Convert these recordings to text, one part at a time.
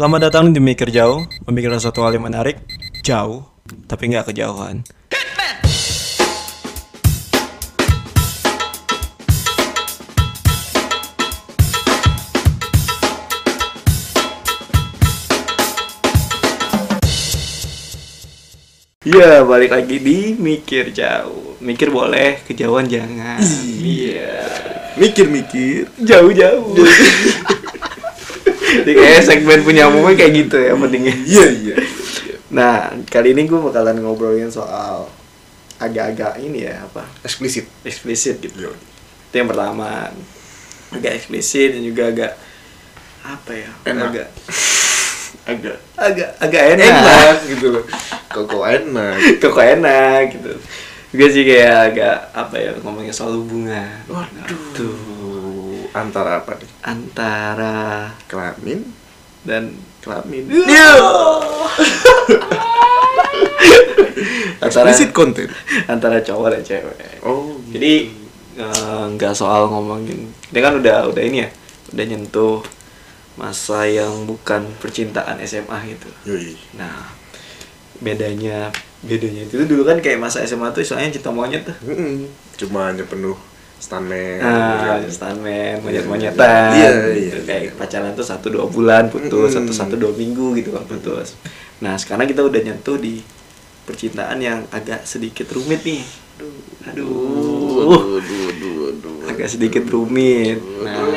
Selamat datang di Mikir Jauh, memikirkan suatu hal yang menarik, jauh, tapi nggak kejauhan. Iya, balik lagi di Mikir Jauh. Mikir boleh, kejauhan jangan. Iya. Mikir-mikir. Jauh-jauh. Jadi kayak segmen punya momen kayak gitu ya pentingnya. Iya, iya. Nah, kali ini gue bakalan ngobrolin soal agak-agak ini ya apa Eksplisit. eksplisit gitu. Yo. Itu yang pertama agak eksplisit dan juga agak apa ya? Enak. Agak agak agak agak enak. Enak gitu loh. Kok enak. Kok enak gitu. Juga sih kayak agak apa ya ngomongin soal hubungan. Waduh. Antara apa nih? Antara Kelamin dan kelamin. Antara konten. antara cowok dan cewek. Oh. Jadi eh, nggak soal ngomongin, dia kan udah udah ini ya, udah nyentuh masa yang bukan percintaan SMA gitu. Nah bedanya bedanya itu dulu kan kayak masa SMA tuh soalnya cinta monyet tuh. Cuma hanya penuh stuntman. Kan. stuntman, monyet-monyetan, Iya, gitu. iya, kayak iya. pacaran tuh satu dua bulan putus, satu satu dua minggu gitu kan putus. Nah sekarang kita udah nyentuh di percintaan yang agak sedikit rumit nih. Aduh, Aduh, aduh, aduh, aduh. agak sedikit rumit. Nah,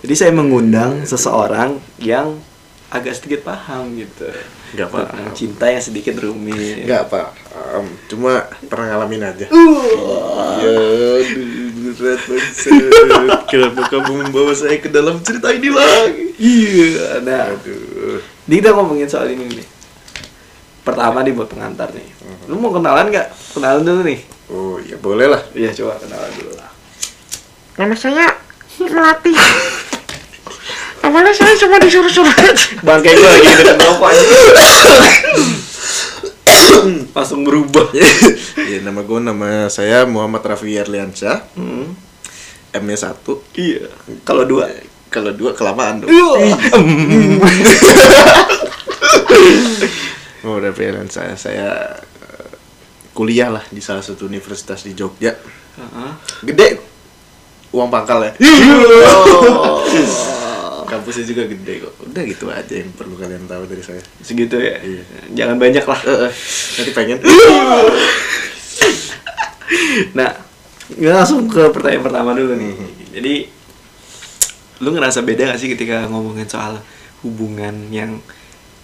jadi saya mengundang seseorang yang agak sedikit paham gitu. Nggak paham. Cinta yang sedikit rumit. Enggak apa. Em, cuma pernah ngalamin aja. Uh. Ya, berat banget. Kenapa kamu membawa saya ke dalam cerita ini lagi? Iya, nah. Aduh. Kita ngomongin soal ini nih. Pertama nih buat pengantar nih. Mhm. Lu mau kenalan nggak? Kenalan dulu nih. Oh, ya boleh lah. Iya, coba kenalan dulu lah. Nama saya Melati. Awalnya saya cuma disuruh-suruh. Bangke gue lagi dengan rokok aja. Langsung berubah. ya nama gue nama saya Muhammad Rafi Arliansyah Hmm. M-nya satu Iya. Kalau dua. kalau dua kelamaan dong oh Rafi Arliansyah saya eh, kuliah lah di salah satu universitas di Jogja Heeh. gede uang pangkal ya kampusnya juga gede kok udah gitu aja yang perlu kalian tahu dari saya Segitu ya. Iya. Jangan banyak lah. Eh, eh, nanti pengen Nah, langsung ke pertanyaan pertama dulu nih. Jadi, lu ngerasa beda gak sih ketika ngomongin soal hubungan yang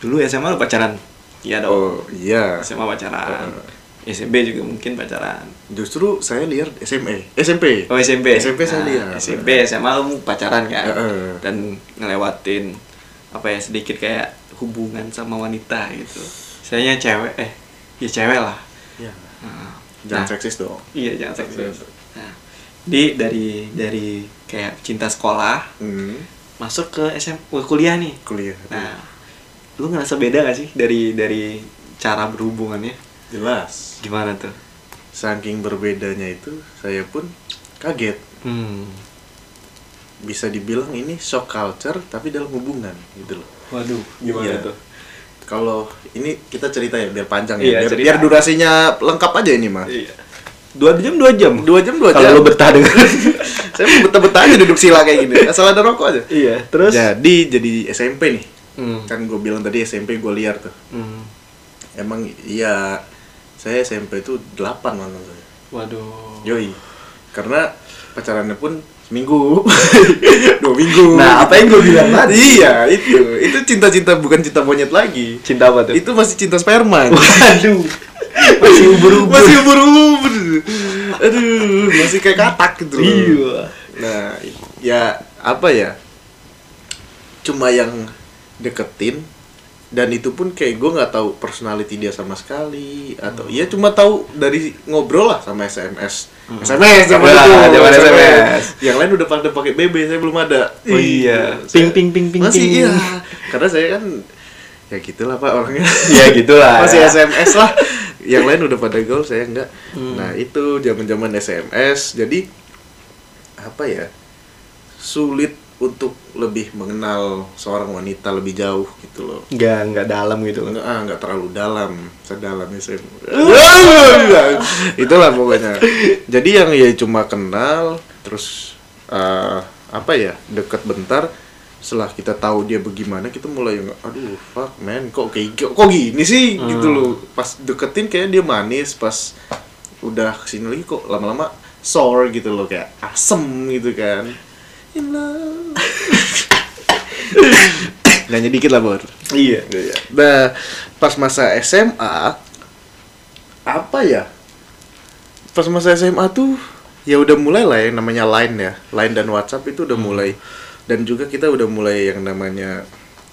dulu SMA lu pacaran? Iya dong. oh iya SMA pacaran. SMP juga mungkin pacaran. justru saya lihat SMA SMP Oh SMP. SMP saya Nah, lihat SMP SMA lu pacaran kan? Heeh. Dan ngelewatin apa ya sedikit kayak hubungan sama wanita gitu. Misalnya cewek eh ya cewek lah. Iya. Nah, jangan nah, seksis dong Iya jangan seksis. Nah, di dari dari kayak cinta sekolah hmm, masuk ke SM ke kuliah nih. kuliah Nah, lu ngerasa beda gak sih dari dari cara berhubungannya? Jelas Gimana tuh? saking berbedanya itu saya pun kaget Hmm. bisa dibilang ini shock culture tapi dalam hubungan gitu loh Waduh, Iya. kalau ini kita cerita ya biar panjang Iya, ya biar, cerita. biar durasinya lengkap aja ini mah Iya. Dua jam dua jam. dua jam dua jam Kalau lu betah dengan. saya mau betah-betah aja duduk sila kayak gini asal ada rokok aja iya. Terus. jadi jadi SMP nih Hmm. kan gue bilang tadi SMP gue liar tuh Hmm. emang iya saya SMP itu 8 malah saya Waduh. yoi karena pacarannya pun seminggu dua minggu Nah, apa yang gue bilang tadi? iya itu itu cinta-cinta bukan cinta monyet lagi Cinta apa tuh? itu masih cinta sperma Waduh. Masih ubur-ubur. masih ubur-ubur aduh masih kayak katak gitu. Iya. nah ya apa ya cuma yang deketin dan itu pun kayak gue nggak tahu personality dia sama sekali atau ya cuma tahu dari ngobrol lah sama SMS SMS sama Ya, itu zaman SMS. yang lain udah pada pakai BB saya belum ada Oh iya. Saya- Ping, ping, ping, ping, masih ping. iya karena saya kan ya gitulah pak orangnya Ya gitulah. masih ya. SMS lah yang lain udah pada gaul saya enggak Hmm. nah itu zaman zaman SMS jadi apa ya sulit untuk lebih mengenal seorang wanita lebih jauh gitu loh nggak nggak dalam gitu Enggak, ah, enggak terlalu dalam, sedalam SM. Itulah pokoknya. Jadi yang ya cuma kenal, terus eh, apa ya, deket bentar. Setelah kita tahu dia bagaimana, kita mulai aduh, fuck man, kok kayak kok, gini sih, gitu loh. Pas deketin kayak dia manis, pas udah ke sini lagi kok lama-lama sour gitu loh, kayak asem gitu kan. In love. Nyanyi dikit lah, Bor. iya Nah, pas masa SMA apa ya? Pas masa SMA tuh ya udah mulai lah yang namanya Line ya. Line dan WhatsApp itu udah mulai dan juga kita udah mulai yang namanya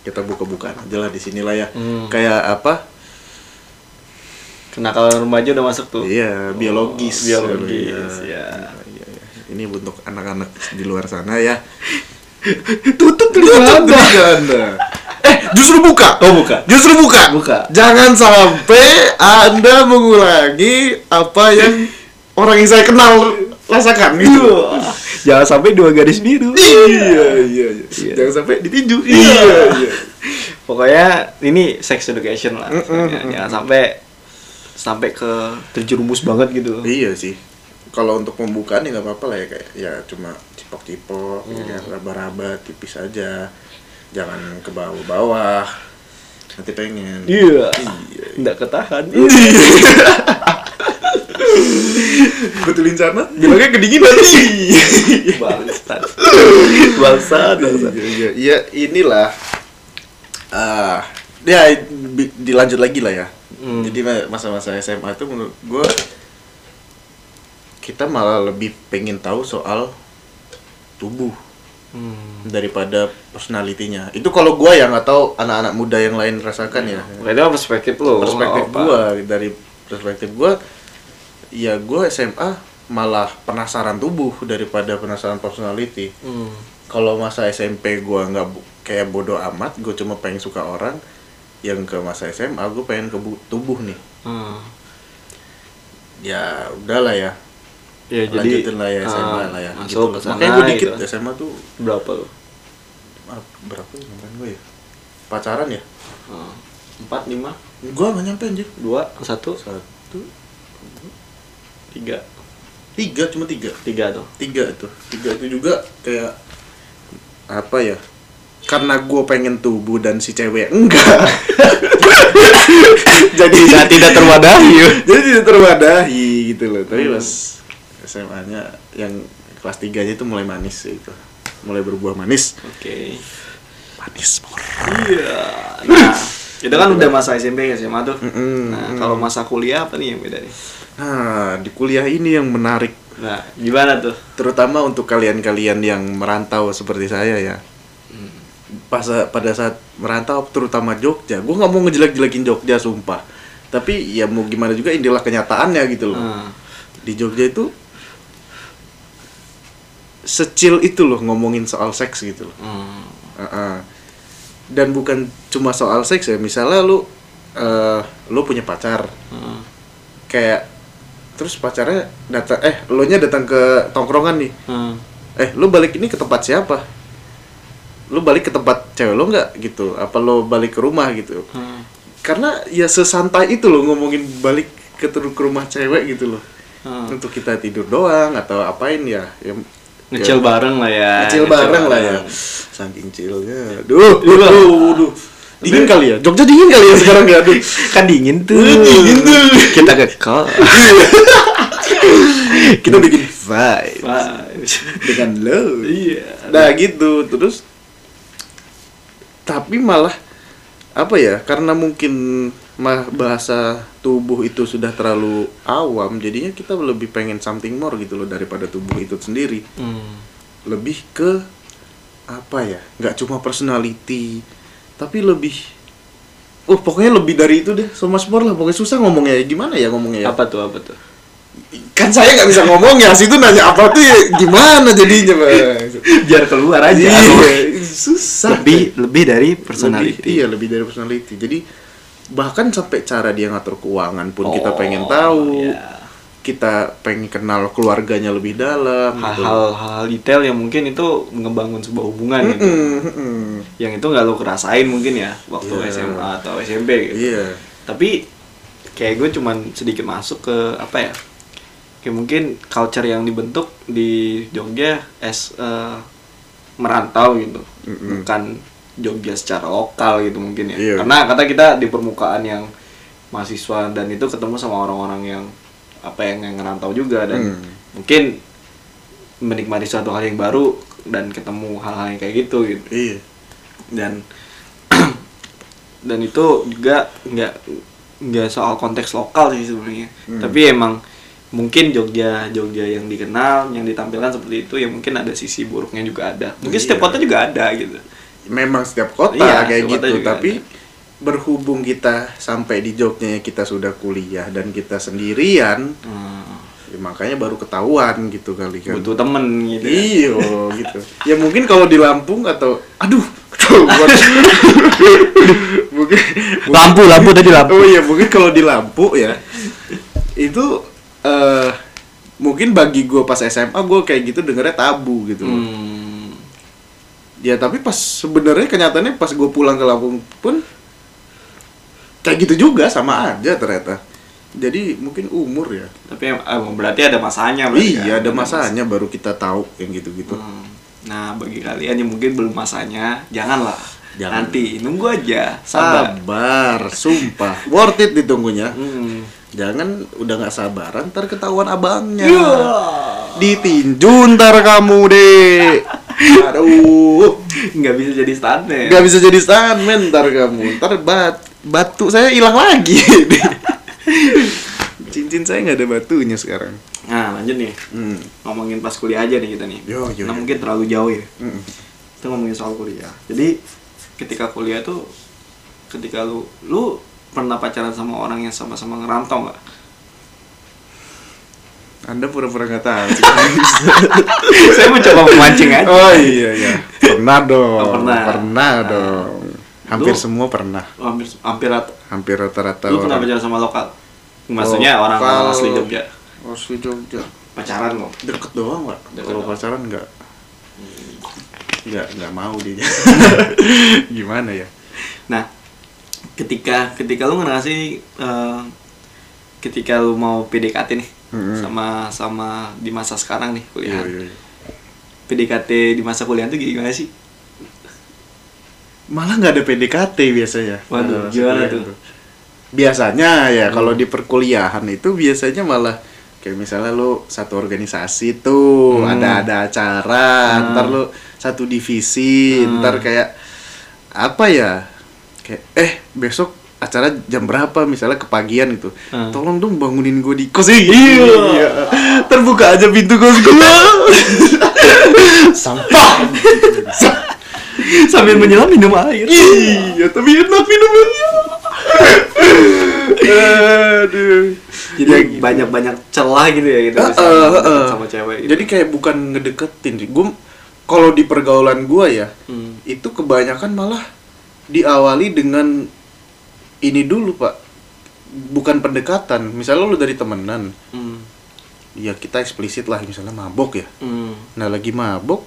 kita buka-bukaan aja lah di sini lah ya. Hmm. Kayak apa? kenakalan remaja udah masuk tuh Iya, biologis. Oh, biologis Iya. ya Iya, iya. Ini untuk anak-anak di luar sana ya. tutup telinga Anda. Eh, justru buka. oh bukan Justru buka. Buka. Jangan sampai Anda mengulangi apa yang orang yang saya kenal rasakan gitu. jangan sampai dua garis biru Iya, iya, iya. Iya. Jangan sampai ditinju. Iya. iya. pokoknya ini sex education lah Mm, mm, jangan sampai sampai ke terjerumus banget gitu Iya sih. Kalau untuk pembukaan ya nggak apa-apa lah ya kayak ya cuma cipok-cipok, ya, raba-raba tipis aja. Jangan ke bawah-bawah. Nanti pengen. iya Iya. nggak ketahan Betulin sana, bilangnya kedinginan. bangsat bangsat bangsat Iya, iya, iya, inilah ah ya bi- dilanjut lagi lah ya. Hmm. Jadi ma- masa-masa SMA itu menurut gue kita malah lebih pengen tahu soal tubuh hmm. daripada personalitinya. Itu kalau gue yang atau anak-anak muda yang lain rasakan ya. Oke, itu perspektif lo Perspektif nggak gue dari perspektif gue, ya gue SMA malah penasaran tubuh daripada penasaran personality. hmm. kalau masa SMP gua nggak bu- kayak bodoh amat gue cuma pengen suka orang yang ke masa SMA gue pengen ke bu- tubuh nih Hmm. ya udahlah ya ya jadi lanjutin lah ya SMA ah, lah ya. masuk gitu makanya gue dikit gitu. SMA tuh berapa lo ah, berapa ya kemarin gue ya? Pacaran ya? Hmm. empat lima. Gue nggak nyampe anjir. Dua satu. Satu tiga. tiga cuma tiga? Tiga tuh. Tiga itu. Tiga itu juga kayak apa ya? Karena gue pengen tubuh dan si cewek enggak. Jadi tidak tidak terwadahi. Jadi tidak terwadahi gitu loh. Tapi pas SMA nya yang kelas 3 nya itu mulai manis itu. Mulai berbuah manis. Oke. Manis bor iya. Nah itu kan udah masa SMP SMA tuh. Nah mm. kalau masa kuliah apa nih yang beda nih? Nah di kuliah ini yang menarik. Nah gimana tuh? Terutama untuk kalian-kalian yang merantau seperti saya ya. Pas pada saat merantau terutama Jogja gue nggak mau ngejelek-jelekin Jogja sumpah. Tapi ya mau gimana juga inilah kenyataannya gitu loh. Hmm. di Jogja itu secil itu loh ngomongin soal seks gitu loh Hmm. Uh-uh. dan bukan cuma soal seks ya misalnya lu eh lu punya pacar Hmm. kayak terus pacarnya datang eh lo nya datang ke tongkrongan nih Hmm. eh lu balik ini ke tempat siapa lu balik ke tempat cewek lo nggak gitu apa lo balik ke rumah gitu Hmm. karena ya sesantai itu loh ngomongin balik ke, ke rumah cewek gitu loh Hmm. untuk kita tidur doang atau apain ya ya ngecil ya, bareng lah ya ngecil bareng lah ya. Saking chillnya duh duh, duh, duh. dingin kali ya? Jogja dingin kali ya sekarang ya? Duh. Kan dingin tuh. Dingin tuh. Kita ke kol kita bikin vibe Vibes. dengan lo. Iya. Nah gitu. Terus tapi malah apa ya karena mungkin bahasa tubuh itu sudah terlalu awam jadinya kita lebih pengen something more gitu loh daripada tubuh itu sendiri. Hmm. lebih ke apa ya nggak cuma personality tapi lebih oh pokoknya lebih dari itu deh so much more lah pokoknya susah ngomongnya gimana ya ngomongnya ya? Apa tuh apa tuh? Kan saya nggak bisa ngomong ya situ nanya apa tuh ya gimana jadinya bang biar keluar aja. Iya, susah lebih lebih dari Lebih- personality. iya lebih dari personality. Jadi bahkan sampai cara dia ngatur keuangan pun kita Oh, pengen tahu iya. kita pengen kenal keluarganya lebih dalam gitu. hal-hal hal detail yang mungkin itu ngebangun sebuah hubungan gitu Mm-mm, mm-mm. yang itu nggak lo kerasain mungkin ya waktu Iya. SMA atau SMP gitu Iya. tapi kayak gue cuman sedikit masuk ke apa ya kayak mungkin culture yang dibentuk di Jogja as eh, merantau gitu Mm-mm. bukan Jogja secara lokal gitu mungkin ya Iya. karena kata kita di permukaan yang mahasiswa dan itu ketemu sama orang-orang yang apa yang, yang ngerantau juga dan Hmm. mungkin menikmati suatu hal yang baru dan ketemu hal-hal yang kayak gitu gitu Iya. dan dan itu juga nggak nggak soal konteks lokal sih sebenarnya Hmm. tapi emang mungkin Jogja Jogja yang dikenal yang ditampilkan seperti itu ya mungkin ada sisi buruknya juga ada mungkin setiap Iya. kota juga ada gitu Memang setiap kota Iya, kayak kota gitu, juga tapi berhubung kita sampai di Jogja kita sudah kuliah dan kita sendirian, Hmm, ya makanya baru ketahuan gitu kali kan. butuh temen gitu ya. Iya gitu. Ya mungkin kalau di Lampung atau aduh mungkin lampu lampu tadi lampu Oh iya mungkin kalau di Lampu ya itu eh mungkin bagi gue pas SMA gue kayak gitu dengernya tabu gitu. Hmm, Ya tapi pas sebenarnya kenyataannya pas gue pulang ke Lampung pun kayak gitu juga sama aja ternyata. Jadi mungkin umur ya. tapi em- eh, berarti ada masanya berarti Iya kan? ada masanya baru kita tahu yang gitu-gitu. Hmm. Nah, bagi kalian yang mungkin belum masanya, janganlah. Jangan. Nanti nunggu aja, sabar. Sabar, sumpah. Worth it ditunggunya. Hmm. Jangan udah nggak sabaran ntar ketahuan abangnya. Iya. Ditinju ntar kamu deh. Aduh. nggak bisa jadi stuntman. Gak bisa jadi stuntman ntar kamu. Ntar bat batu saya hilang lagi. Cincin saya nggak ada batunya sekarang. Nah, lanjut nih. Hmm. Ngomongin pas kuliah aja nih kita nih. Yo, yo, Nah, yo. mungkin terlalu jauh ya. Mm-mm. Kita ngomongin soal kuliah. Jadi, ketika kuliah tuh ketika lu lu pernah pacaran sama orang yang sama-sama ngerantau nggak? Anda pura-pura nggak tahu. Saya mencoba memancing aja. oh iya iya. Pernah dong. Oh, pernah. Pernah Nah. dong. Hampir Lu- semua pernah. Hampir hampir rat- Hampir rata-rata lu pernah orang. pacaran sama lokal? Maksudnya Lokal. orang orang asli Jogja. Asli Jogja. Pacaran kok. Deket doang, Pak. Kalau pacaran enggak. Enggak, enggak mau dia. Gimana ya? Nah, ketika ketika lu ngerasih eh, ketika lu mau PDKT nih Mm-mm. sama sama di masa sekarang nih kuliah. Iya, iya, iya. PDKT di masa kuliah tuh gimana sih? Malah nggak ada PDKT biasanya. Waduh, masa gimana tuh? itu. Biasanya ya Hmm. kalau di perkuliahan itu biasanya malah kayak misalnya lu satu organisasi tuh, Hmm. ada ada acara, Hmm. ntar lu satu divisi, Hmm. ntar kayak apa ya? Kayak eh besok acara jam berapa misalnya kepagian gitu. Hmm. Tolong dong bangunin gue di kos Iya. Terbuka aja pintu kos gue. Sampah. Sambil menyelam minum air. Iya, tapi enak minumnya. Aduh. Jadi banyak-banyak celah gitu ya gitu misalnya deket heeh. sama cewek gitu. Jadi kayak bukan ngedeketin. Gue kalau di pergaulan gue ya, Hmm. itu kebanyakan malah diawali dengan ini dulu pak, bukan pendekatan. Misalnya lu dari temenan, Hmm. ya kita eksplisit lah misalnya mabok ya. Hmm. Nah lagi mabok,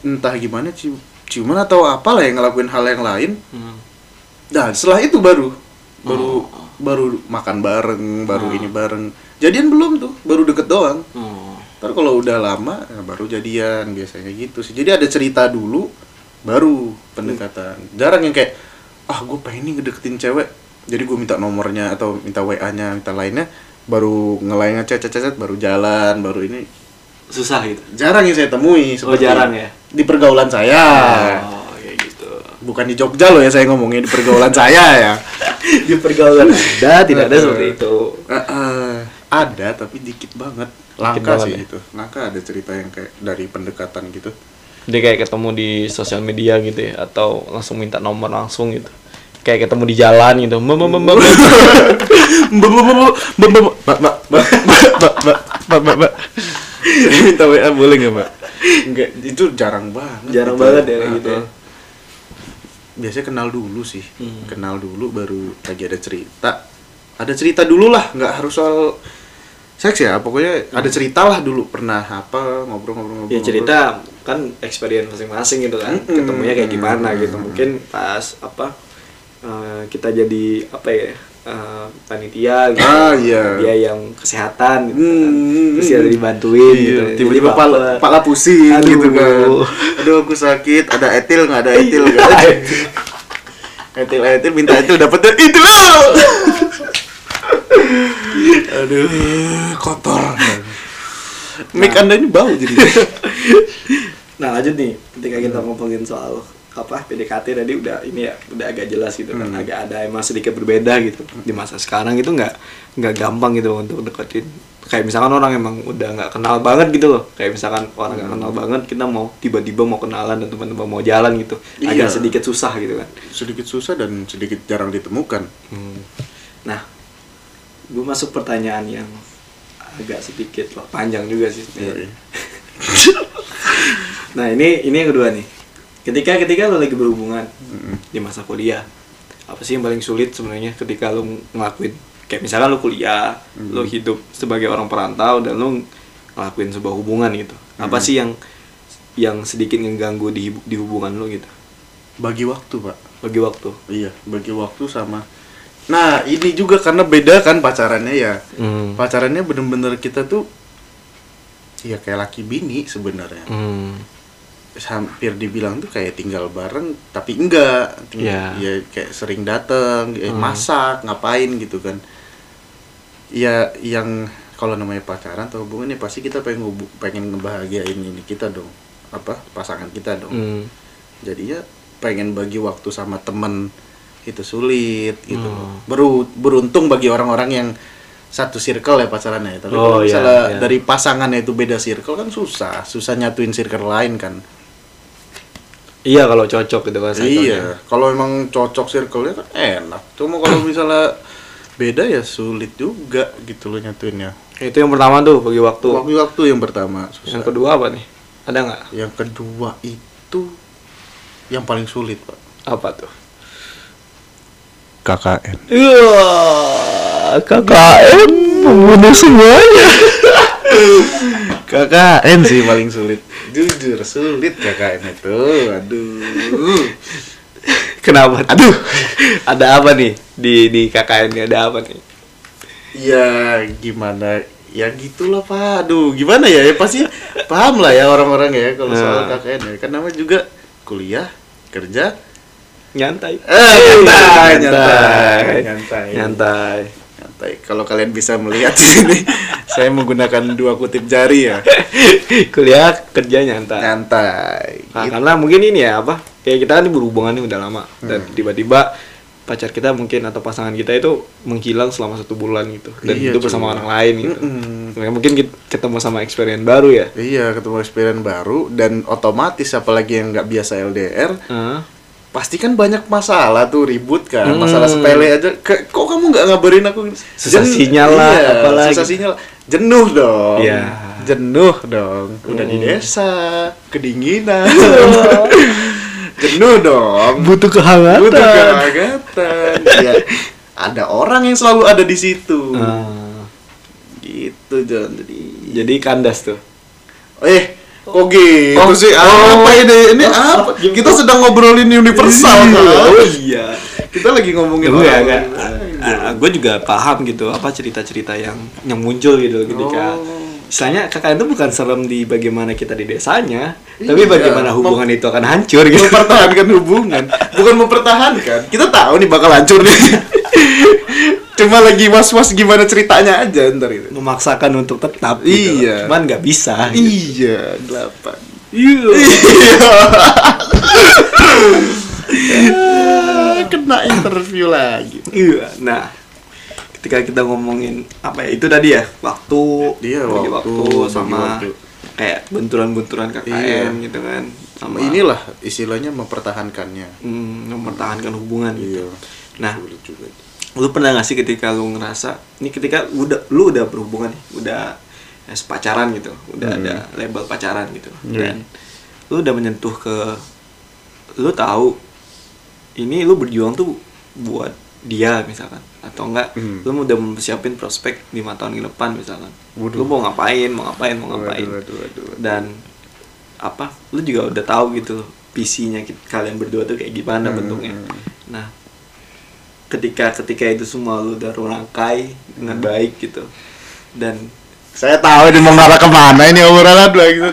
entah gimana cium ciuman atau apalah yang ngelakuin hal yang lain. Hmm. Nah setelah itu baru baru Oh. baru makan bareng, baru Oh. ini bareng. Jadian belum tuh, baru deket doang. Oh. Ntar kalau udah lama ya baru jadian biasanya gitu sih. Jadi ada cerita dulu, baru pendekatan. Jarang yang kayak ah gue pengen nih ngedeketin cewek, jadi gue minta nomornya atau minta WA-nya, minta lainnya, baru ngelain ngechat chat chat baru jalan, baru ini Susah gitu. jarang yang saya temui. Oh, jarang ya? Di pergaulan saya. Oh, kayak gitu. Bukan di Jogja loh ya saya ngomongin di pergaulan saya ya. Di pergaulan ada tidak ada seperti itu. Eh, eh, ada tapi dikit banget. Langka banget sih ya? itu. Langka ada cerita yang kayak dari pendekatan gitu. Dia kayak ketemu di sosial media gitu ya atau langsung minta nomor langsung gitu kayak ketemu di jalan gitu minta WA boleh nggak mbak Enggak, itu jarang banget jarang gitu. banget ya mbak, gitu ya. biasanya kenal dulu sih hmm. kenal dulu baru lagi ada cerita ada cerita dulu lah nggak harus soal seks ya pokoknya hmm. ada cerita lah dulu pernah apa ngobrol-ngobrol ya cerita ngobrol. kan experience masing-masing gitu kan hmm. ketemunya kayak gimana gitu. hmm. gitu mungkin pas apa eh, kita jadi apa ya eh, panitia gitu. Ah, iya. dia yang kesehatan gitu kan. Hmm, terus dia dibantuin gitu. Iya, tiba-tiba Jadi pala, pala pusing Aduh. gitu kan. Aduh aku sakit. Ada etil nggak? Ada etil nggak? Ada etil etil minta etil dapetnya etil aduh kotor. Mic anda ini bau jadi Nah lanjut nih, ketika kita ngomongin soal apa PDKT tadi udah ini ya udah agak jelas gitu kan Hmm. agak ada emang sedikit berbeda gitu di masa sekarang itu nggak nggak gampang gitu untuk deketin kayak misalkan orang emang udah nggak kenal banget gitu loh kayak misalkan orang nggak kenal banget kita mau tiba-tiba mau kenalan dan tiba-tiba mau jalan gitu agak Iya. sedikit susah gitu kan sedikit susah dan sedikit jarang ditemukan Hmm. nah gue masuk pertanyaan yang agak sedikit loh, panjang juga sih sebenarnya. Nah ini ini yang kedua nih. Ketika ketika lo lagi berhubungan di masa kuliah, apa sih yang paling sulit sebenarnya ketika lo ngelakuin kayak misalkan lo kuliah, lo hidup sebagai orang perantau dan lo ngelakuin sebuah hubungan gitu. Apa sih yang yang sedikit ngeganggu di di hubungan lo gitu? bagi waktu pak Bagi waktu. iya bagi waktu sama nah ini juga karena beda kan pacarannya ya Hmm. pacarannya bener-bener kita tuh ya kayak laki bini sebenarnya Hmm. Hampir dibilang tuh kayak tinggal bareng tapi enggak Iya. ya kayak sering dateng eh, Hmm. masak ngapain gitu kan ya yang kalau namanya pacaran atau hubungan ya pasti kita pengen ngubu- pengen ngebahagiain ini kita dong apa pasangan kita dong Hmm. jadinya pengen bagi waktu sama temen itu sulit gitu Hmm. Beru- beruntung bagi orang-orang yang satu circle ya pacarannya ya. tapi Oh, kalau iya, misalnya iya. dari pasangannya itu beda circle kan susah susah nyatuin circle lain kan Iya kalau cocok gitu kan iya kalau emang cocok circle-nya kan enak cuma kalau misalnya beda ya sulit juga gitu loh nyatuinnya Itu yang pertama tuh bagi waktu. waktu-waktu yang pertama susah Yang kedua apa nih? Ada nggak? yang kedua itu yang paling sulit pak Apa tuh? KKN Iya, KKN membunuh semuanya. KKN sih paling sulit. Jujur sulit KKN itu. Aduh. Kenapa? Aduh, ada apa nih di di KKN -nya? Ada apa nih? Ya gimana? Ya gitulah Pak. Aduh, gimana ya? Ya pasti paham lah ya orang-orang ya kalau soal Nah. KKN ya. Kan namanya juga kuliah, kerja, Nyantai. eh, nyantai, nyantai, Nyantai. nyantai. Nyantai. Nyantai. Kalau kalian bisa melihat di sini, saya menggunakan dua kutip jari ya. Kuliah kerja nyantai. Nyantai. Nah, Gitu. karena mungkin ini ya apa? Kayak kita kan berhubungan nih udah lama dan tiba-tiba pacar kita mungkin atau pasangan kita itu menghilang selama satu bulan gitu dan Iya, itu bersama orang lain gitu. Mm-mm. Nah, mungkin kita ketemu sama experience baru ya. Iya, ketemu experience baru dan otomatis apalagi yang nggak biasa LDR, Heeh. Pasti kan banyak masalah tuh ribut kan, Hmm. masalah sepele aja. Ke- kok kamu nggak ngabarin aku? Susah sinyal lah, iya, apalagi. Susah sinyal. Jenuh dong. Iya. Jenuh dong. Udah di Hmm. desa, kedinginan. Jenuh dong. Butuh kehangatan. Butuh kehangatan. ya, ada orang yang selalu ada di situ. Ah, Gitu, John. Jadi jadi kandas tuh. Eh, kok gitu Oh, sih? oh. Apa ini? Ini Oh, apa? Kita sedang ngobrolin universal kan? Oh iya. Kita lagi ngomongin Gue ya kan. gue juga paham gitu apa cerita-cerita yang yang muncul gitu ketika Oh. Istilahnya kakak itu bukan serem di bagaimana kita di desanya, tapi Iya. bagaimana hubungan itu akan hancur gitu. mempertahankan hubungan, bukan mempertahankan. Kita tahu nih bakal hancur nih. Cuma lagi was-was gimana ceritanya aja ntar itu. Memaksakan untuk tetap gitu. Iya. Cuman nggak bisa. gitu. Iya, delapan. Iya. Iya. Kena interview lagi. Iya. Nah, ketika kita ngomongin apa ya itu tadi ya waktu, Iya, bagi waktu, waktu sama waktu. kayak benturan-benturan KKN Iya. gitu kan. Sama Inilah istilahnya mempertahankannya. hmm, mempertahankan hubungan gitu. Iya. Nah, Sulit juga. lu pernah gak sih ketika lu ngerasa ini ketika udah lu udah berhubungan nih, udah ya, pacaran gitu, udah Hmm. ada label pacaran gitu, Iya. dan lu udah menyentuh ke lu tahu ini lu berjuang tuh buat dia misalkan atau enggak Hmm. lu udah mempersiapin prospek lima tahun ke depan misalkan Waduh. lu mau ngapain mau ngapain mau ngapain Waduh, waduh, waduh, waduh. dan apa lu juga udah tahu gitu visinya kalian berdua tuh kayak gimana Hmm, bentuknya hmm. nah ketika ketika itu semua lu udah rangkai dengan Hmm. baik gitu dan Saya tahu ini mau ngarah ke mana ini obrolan gitu.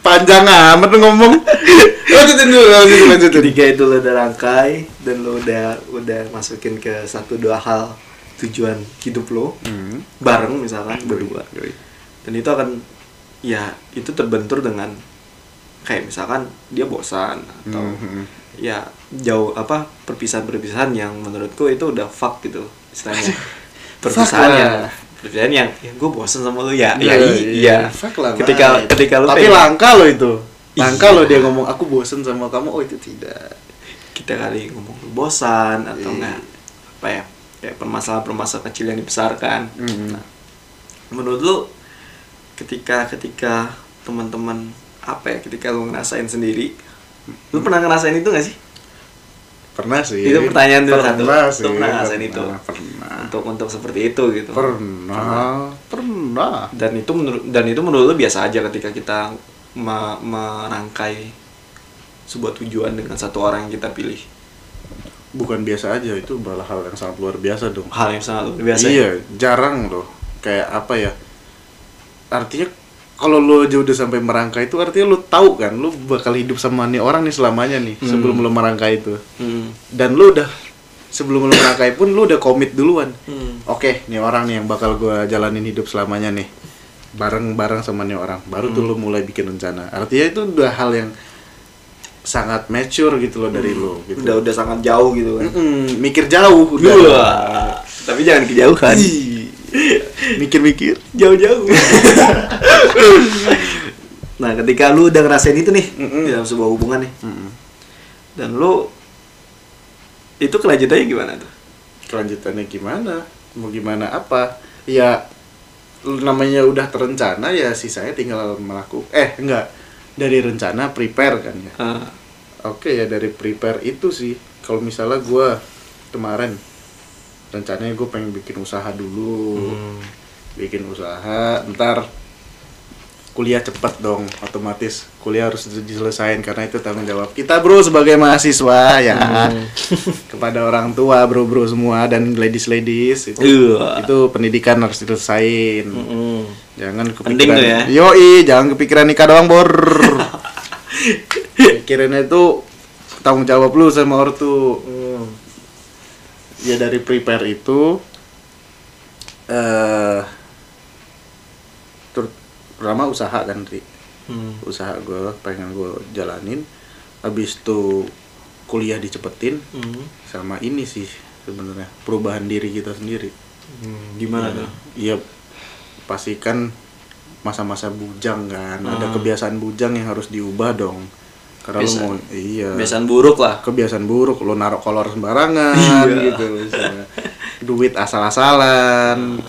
Panjang amat ngomong. lanjutin dulu, lanjutin, lanjutin. ketika itu lu udah rangkai dan lu udah udah masukin ke satu dua hal tujuan hidup lo Hmm. bareng misalkan berdua Yoi. dan itu akan ya itu terbentur dengan kayak misalkan dia bosan atau Hmm, hmm. Ya jauh apa perpisahan-perpisahan yang menurutku itu udah fuck gitu istilahnya perpisahan yang perpisahan yang ya gue bosan sama lu ya ya Iya, iya, iya. Fuck lah, ketika mate. ketika lu Tapi pengen- langka lo itu. Langka Iya. lo dia ngomong aku bosen sama kamu. Oh, itu tidak. kita kali ngomong lu bosan atau Iya. enggak apa ya kayak permasalahan-permasalahan kecil yang dibesarkan Hmm. Nah, menurut lu ketika ketika teman-teman apa ya ketika lu ngerasain sendiri lu pernah ngerasain itu gak sih Pernah sih. Itu pertanyaan dulu satu. Pernah Lu sih. pernah ngerasain itu? Pernah, untuk untuk seperti itu gitu Pernah. Pernah. dan itu menurut dan itu menurut lu biasa aja ketika kita me- merangkai sebuah tujuan dengan satu orang yang kita pilih Bukan biasa aja itu malah hal yang sangat luar biasa dong. hal yang sangat luar biasa ya? iya, jarang loh. Kayak apa ya? Artinya kalau lo aja udah sampai merangkai itu artinya lo tahu kan lo bakal hidup sama nih orang nih selamanya nih Hmm. sebelum lo merangkai itu. Hmm. Dan lo udah sebelum lo merangkai pun lo udah komit duluan. Hmm. Oke, nih orang nih yang bakal gua jalanin hidup selamanya nih. Bareng-bareng sama nih orang. Baru tuh lo mulai bikin rencana. Artinya itu udah hal yang sangat mature gitu loh dari lo gitu. udah udah sangat jauh gitu kan Mm-mm, mikir jauh udah. Wah, tapi jangan kejauhan Ih, Mikir-mikir. jauh-jauh nah ketika lu udah ngerasain itu nih Mm-mm. dalam sebuah hubungan nih Mm-mm. dan lu itu kelanjutannya gimana tuh Kelanjutannya gimana? Mau gimana apa? Ya namanya udah terencana ya sisanya tinggal melakukan eh enggak dari rencana prepare kan ya. Ah, Oke ya dari prepare itu sih kalau misalnya gua kemarin rencananya gue pengen bikin usaha dulu hmm. bikin usaha ntar kuliah cepet dong otomatis kuliah harus diselesain karena itu tanggung jawab kita bro sebagai mahasiswa ya Hmm. kepada orang tua bro bro semua dan ladies ladies itu Iya. itu pendidikan harus diselesain Mm-mm. jangan kepikiran ya. yoi jangan kepikiran nikah doang bor pikirannya itu tanggung jawab lu sama ortu Hmm. Ya dari prepare itu eh ter- pertama usaha kan Ri. Hmm. usaha gue pengen gue jalanin habis itu kuliah dicepetin Hmm. sama ini sih sebenarnya perubahan diri kita sendiri Hmm. Gimana tuh? Iya pastikan masa-masa bujang kan ada Hmm. kebiasaan bujang yang harus diubah dong karena lu Kebiasaan- mau iya Kebiasaan buruk lah. kebiasaan buruk lo naruh kolor sembarangan Iya. gitu misalnya. duit asal-asalan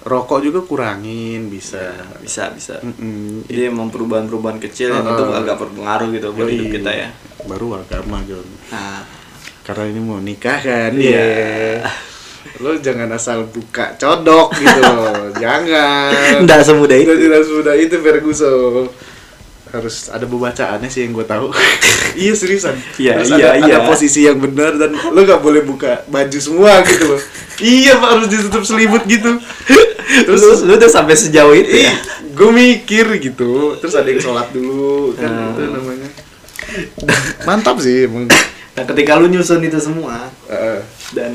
rokok juga kurangin bisa Bisa, bisa. Mm-mm. Jadi emang perubahan-perubahan kecil yang Uh, itu uh. agak berpengaruh gitu buat hidup kita ya. baru agama John Nah, karena ini mau nikah kan Iya. ya lo jangan asal buka codok gitu loh jangan Nggak semudah itu. Tidak semudah itu Ferguson harus ada pembacaannya sih yang gue tahu iya seriusan Iya, harus iya, ada, iya. ada posisi yang benar dan lo nggak boleh buka baju semua gitu loh iya pak harus ditutup selimut gitu terus terus lu, lu udah sampai sejauh itu ya? gue mikir gitu terus ada yang sholat dulu kan Hmm. itu namanya mantap sih emang Nah, ketika lu nyusun itu semua Heeh. dan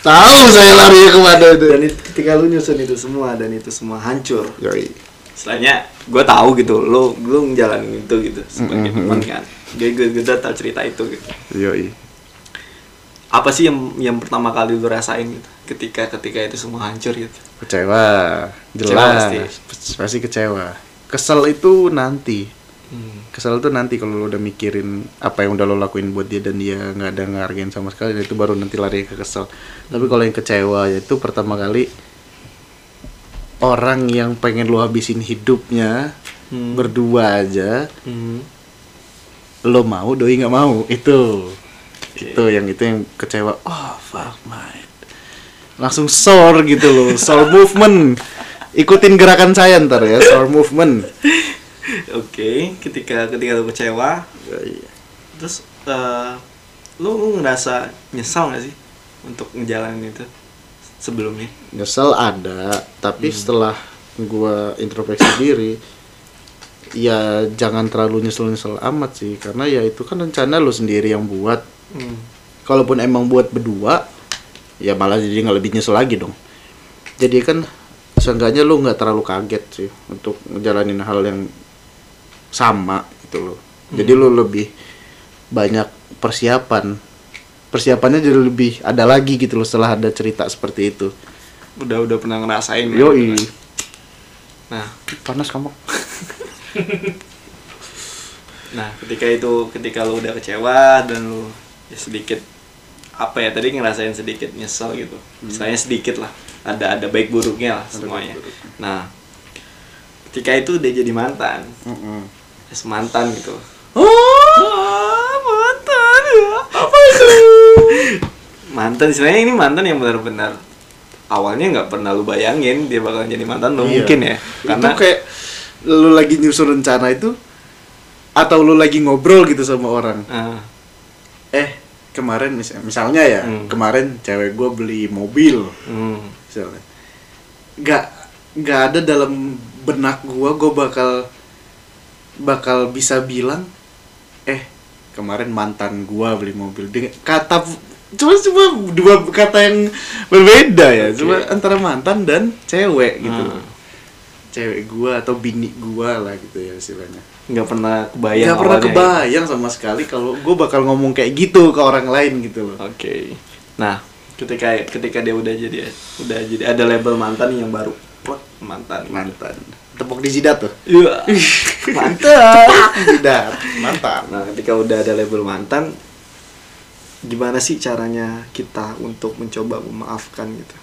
tahu saya lari ke mana itu dan itu, ketika lu nyusun itu semua dan itu semua hancur Yoi. Setelahnya gue tahu gitu, lu lu ngejalanin itu gitu sebagai Mhm. teman kan. Jadi gue gue tahu cerita itu gitu. Yoi. Apa sih yang yang pertama kali lu rasain gitu ketika ketika itu semua hancur gitu? kecewa Kecewa jelas pasti. pasti. kecewa kesel itu nanti Hmm. kesel itu nanti kalau lo udah mikirin apa yang udah lo lakuin buat dia dan dia nggak ada ngehargain sama sekali itu baru nanti lari ke kesel tapi kalau yang kecewa yaitu pertama kali orang yang pengen lo habisin hidupnya Hmm. berdua aja Hmm. lo mau doi nggak mau itu Itu yang itu yang kecewa. Oh, fuck my. Langsung sore gitu loh, sore movement. Ikutin gerakan saya ntar ya, sore movement. Oke, ketika ketika lu kecewa, terus eh, lu, lu ngerasa nyesal gak sih untuk ngejalanin itu sebelumnya? Nyesel ada, tapi setelah gua introspeksi diri, ya jangan terlalu nyesel-nyesel amat sih, karena ya itu kan rencana lu sendiri yang buat. Hmm. Kalaupun emang buat berdua, ya malah jadi nggak lebih nyesel lagi dong. Jadi kan seenggaknya lu nggak terlalu kaget sih untuk ngejalanin hal yang sama gitu loh. Jadi lu lebih banyak persiapan. Persiapannya jadi lebih ada lagi gitu loh setelah ada cerita seperti itu. Udah udah pernah ngerasain. ya? Yoi. Nah, Panas kamu. nah ketika itu ketika lu udah kecewa dan lu ya sedikit apa ya tadi ngerasain sedikit nyesel gitu. Misalnya sedikit lah. Ada ada baik buruknya lah semuanya. baik buruk. Nah, ketika itu udah jadi mantan, es mantan gitu. Oh, Ah, mantan ya. Apa itu? Mantan istilahnya ini mantan yang benar-benar awalnya nggak pernah lu bayangin dia bakal jadi mantan lu Iya. mungkin ya. Karena itu kayak lu lagi nyusun rencana itu atau lu lagi ngobrol gitu sama orang. Ah, Eh, kemarin mis- misalnya ya, Hmm. kemarin cewek gue beli mobil hmm, misalnya. Gak gak ada dalam benak gua gue bakal bakal bisa bilang eh kemarin mantan gua beli mobil dengan kata cuma cuma dua kata yang berbeda ya Oke. cuma antara mantan dan cewek gitu Hmm. cewek gua atau bini gua lah gitu ya istilahnya nggak pernah kebayang nggak pernah ya. kebayang sama sekali kalau gue bakal ngomong kayak gitu ke orang lain gitu loh Oke. Nah, ketika ketika dia udah jadi udah jadi ada label mantan yang baru. Plek, mantan. mantan tepuk di jidat tuh Iya. mantan. jidat mantan Nah, ketika udah ada label mantan, gimana sih caranya kita untuk mencoba memaafkan gitu?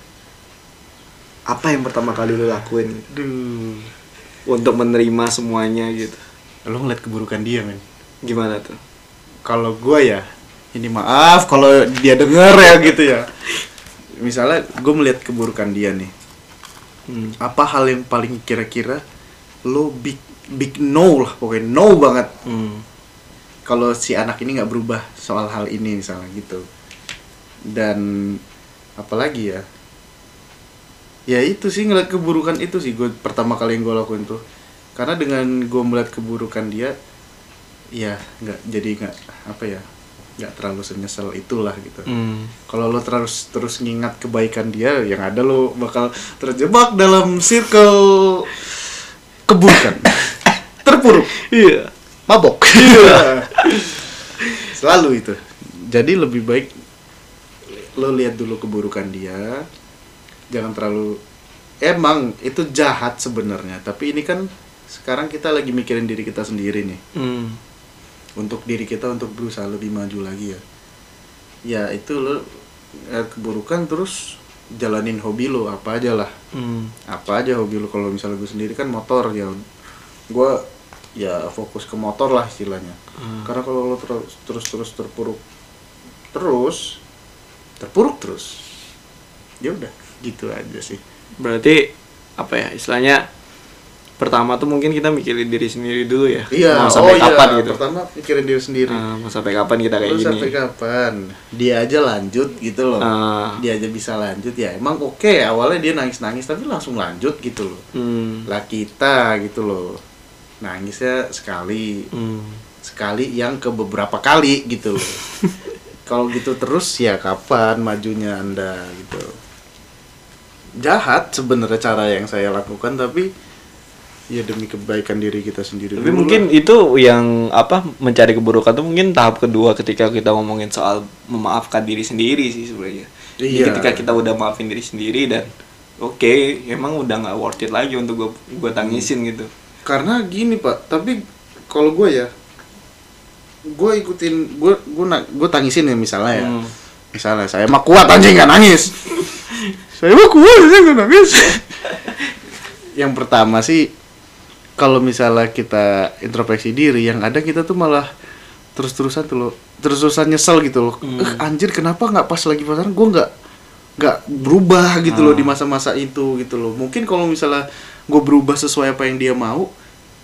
Apa yang pertama kali lu lakuin gitu? Duh. untuk menerima semuanya gitu? lo ngeliat keburukan dia men Gimana tuh? kalau gue ya ini maaf kalau dia denger ya gitu ya misalnya gue melihat keburukan dia nih Hmm. apa hal yang paling kira-kira lo big big no lah pokoknya no banget Hmm. Kalau si anak ini nggak berubah soal hal ini misalnya gitu. Dan apalagi ya? Ya itu sih ngeliat keburukan itu sih gue pertama kali yang gue lakuin tuh. Karena dengan gue melihat keburukan dia ya nggak jadi nggak apa ya nggak terlalu senyesal itulah gitu. Hmm. kalau lo terus terus ngingat kebaikan dia yang ada lo bakal terjebak dalam circle keburukan. Terpuruk. Iya. Mabok. Selalu itu. Jadi lebih baik lo lihat dulu keburukan dia. Jangan terlalu emang itu jahat sebenarnya. Tapi ini kan sekarang kita lagi mikirin diri kita sendiri nih. Hmm. untuk diri kita untuk berusaha lebih maju lagi ya. Ya itu lo lihat keburukan terus jalanin hobi lo. Apa aja lah. Hmm. apa aja hobi lo. Kalau misalnya gue sendiri kan motor ya. Gue ya fokus ke motor lah istilahnya Hmm. karena kalau lo terus terus terus terpuruk terus terpuruk terus ya udah gitu aja sih Berarti apa ya istilahnya pertama tuh mungkin kita mikirin diri sendiri dulu ya. iya Mau sampai oh kapan iya gitu. pertama pikirin diri sendiri Ah, mau sampai kapan kita kayak Lo gini? sampai kapan dia aja lanjut gitu loh Ah. dia aja bisa lanjut ya emang oke awalnya dia nangis nangis tapi langsung lanjut gitu loh Hmm. lah kita gitu loh nangisnya sekali Hmm. sekali yang ke beberapa kali gitu loh kalau gitu terus ya kapan majunya anda gitu jahat sebenarnya cara yang saya lakukan tapi ya demi kebaikan diri kita sendiri Tapi mungkin lah. itu yang apa mencari keburukan tuh mungkin tahap kedua ketika kita ngomongin soal memaafkan diri sendiri sih sebenarnya. Jadi Iya. ketika kita udah maafin diri sendiri dan oke, emang udah nggak worth it lagi untuk gue gue tangisin gitu. Karena gini pak tapi kalau gue ya gue ikutin gue gue gue tangisin ya misalnya ya. Hmm. misalnya saya mah kuat anjing nggak nangis. Saya mah kuat anjing nggak nangis. Yang pertama sih kalau misalnya kita introspeksi diri yang ada kita tuh malah terus-terusan tuh lo terus-terusan nyesel gitu loh. Hmm. eh anjir kenapa nggak pas lagi pacaran? Gue nggak nggak berubah gitu loh Ah. di masa-masa itu gitu loh mungkin kalau misalnya gue berubah sesuai apa yang dia mau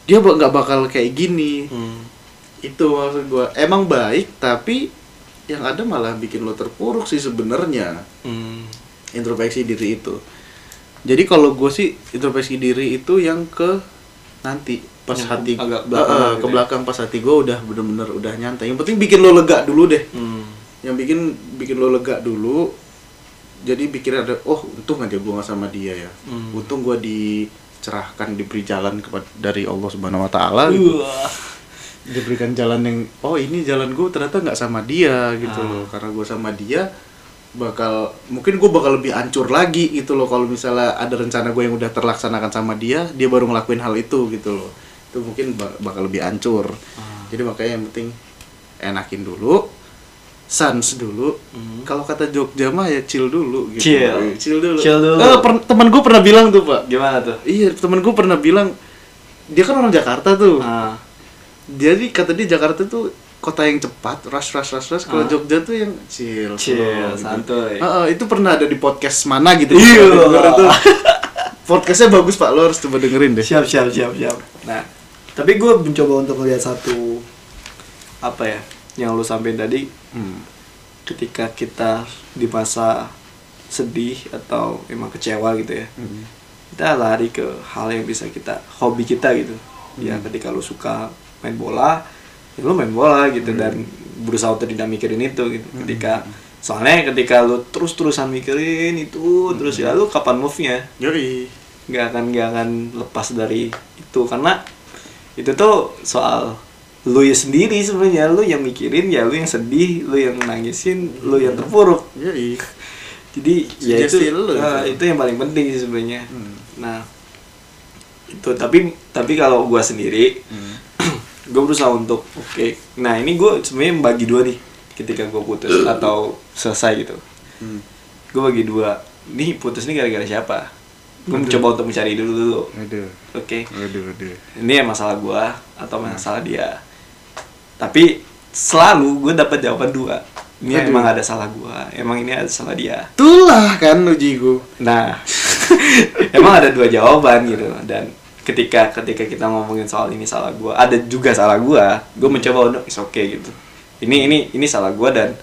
dia nggak bakal kayak gini Hmm. itu maksud gue emang baik tapi yang ada malah bikin lo terpuruk sih sebenarnya Hmm. introspeksi diri itu jadi kalau gue sih introspeksi diri itu yang ke nanti pas Yang hati agak belakangan eh, gitu ke ya. belakang pas hati gue udah bener-bener udah nyantai yang penting bikin lo lega dulu deh Hmm. yang bikin bikin lo lega dulu jadi pikir ada oh untung aja gue nggak sama dia ya Hmm. untung gue dicerahkan diberi jalan kepada dari Allah subhanahu wa taala gitu. Diberikan jalan yang oh ini jalan gue ternyata nggak sama dia gitu Ah. loh karena gue sama dia bakal mungkin gue bakal lebih hancur lagi gitu loh kalau misalnya ada rencana gue yang udah terlaksanakan sama dia dia baru ngelakuin hal itu gitu loh itu mungkin ba- bakal lebih hancur Ah. jadi makanya yang penting enakin dulu sans dulu Hmm. kalau kata Jogja mah ya chill dulu gitu Chill. chill dulu Chill dulu. Eh, per- teman gue pernah bilang tuh pak Gimana tuh? iya teman gue pernah bilang dia kan orang Jakarta tuh Ah. jadi kata dia Jakarta tuh kota yang cepat, rush rush rush rush. Kalau Ah. Jogja tuh yang chill, Chill, slow, gitu. santuy. Heeh, itu pernah ada di podcast mana gitu. Iya. Podcastnya bagus pak, lo harus coba dengerin deh. Siap, siap, siap, siap. Nah, tapi gue mencoba untuk melihat satu apa ya yang lu sampein tadi Hmm. ketika kita di masa sedih atau emang kecewa gitu ya Hmm. kita lari ke hal yang bisa kita hobi kita gitu. Ya ketika lu suka main bola ya lu main bola gitu dan berusaha untuk tidak mikirin itu gitu. Ketika soalnya ketika lu terus terusan mikirin itu terus ya lu kapan move nya Yoi. nggak akan nggak akan lepas dari itu. Karena itu tuh soal lu ya sendiri sebenarnya lu yang mikirin ya lu yang sedih lu yang nangisin lu yang terpuruk Yoi. jadi ya itu lu eh, itu. yang paling penting sih sebenarnya Hmm. nah itu tapi tapi kalau gua sendiri Hmm. gue berusaha untuk oke nah ini gue sebenarnya bagi dua nih ketika gue putus atau selesai gitu Hmm. gue bagi dua nih putus nih gara-gara siapa gue mencoba untuk mencari dulu dulu oke Aduh, aduh. ini ya masalah gua atau masalah dia tapi selalu gue dapat jawaban dua. Ini Aduh. emang ada salah gua emang ini ada salah dia. Itulah kan uji gue. nah emang ada dua jawaban gitu. Dan ketika ketika kita ngomongin soal ini salah gua ada juga salah gua gue mencoba untuk is okay gitu. Ini ini ini salah gua dan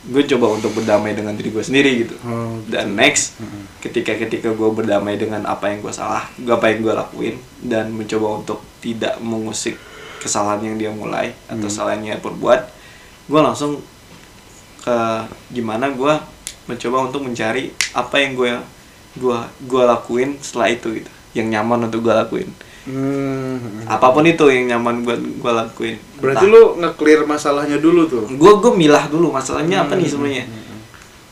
gue coba untuk berdamai dengan diri gue sendiri gitu. Oh, dan next ketika ketika gue berdamai dengan apa yang gue salah gue apa yang gue lakuin dan mencoba untuk tidak mengusik kesalahan yang dia mulai atau kesalahan yang dia perbuat gue langsung ke gimana gue mencoba untuk mencari apa yang gue gua gua lakuin setelah itu gitu yang nyaman untuk gue lakuin. Hmm. apa pun itu yang nyaman buat gue lakuin. Berarti lu nge-clear masalahnya dulu tuh. gue gue milah dulu masalahnya apa nih Hmm, sebenarnya.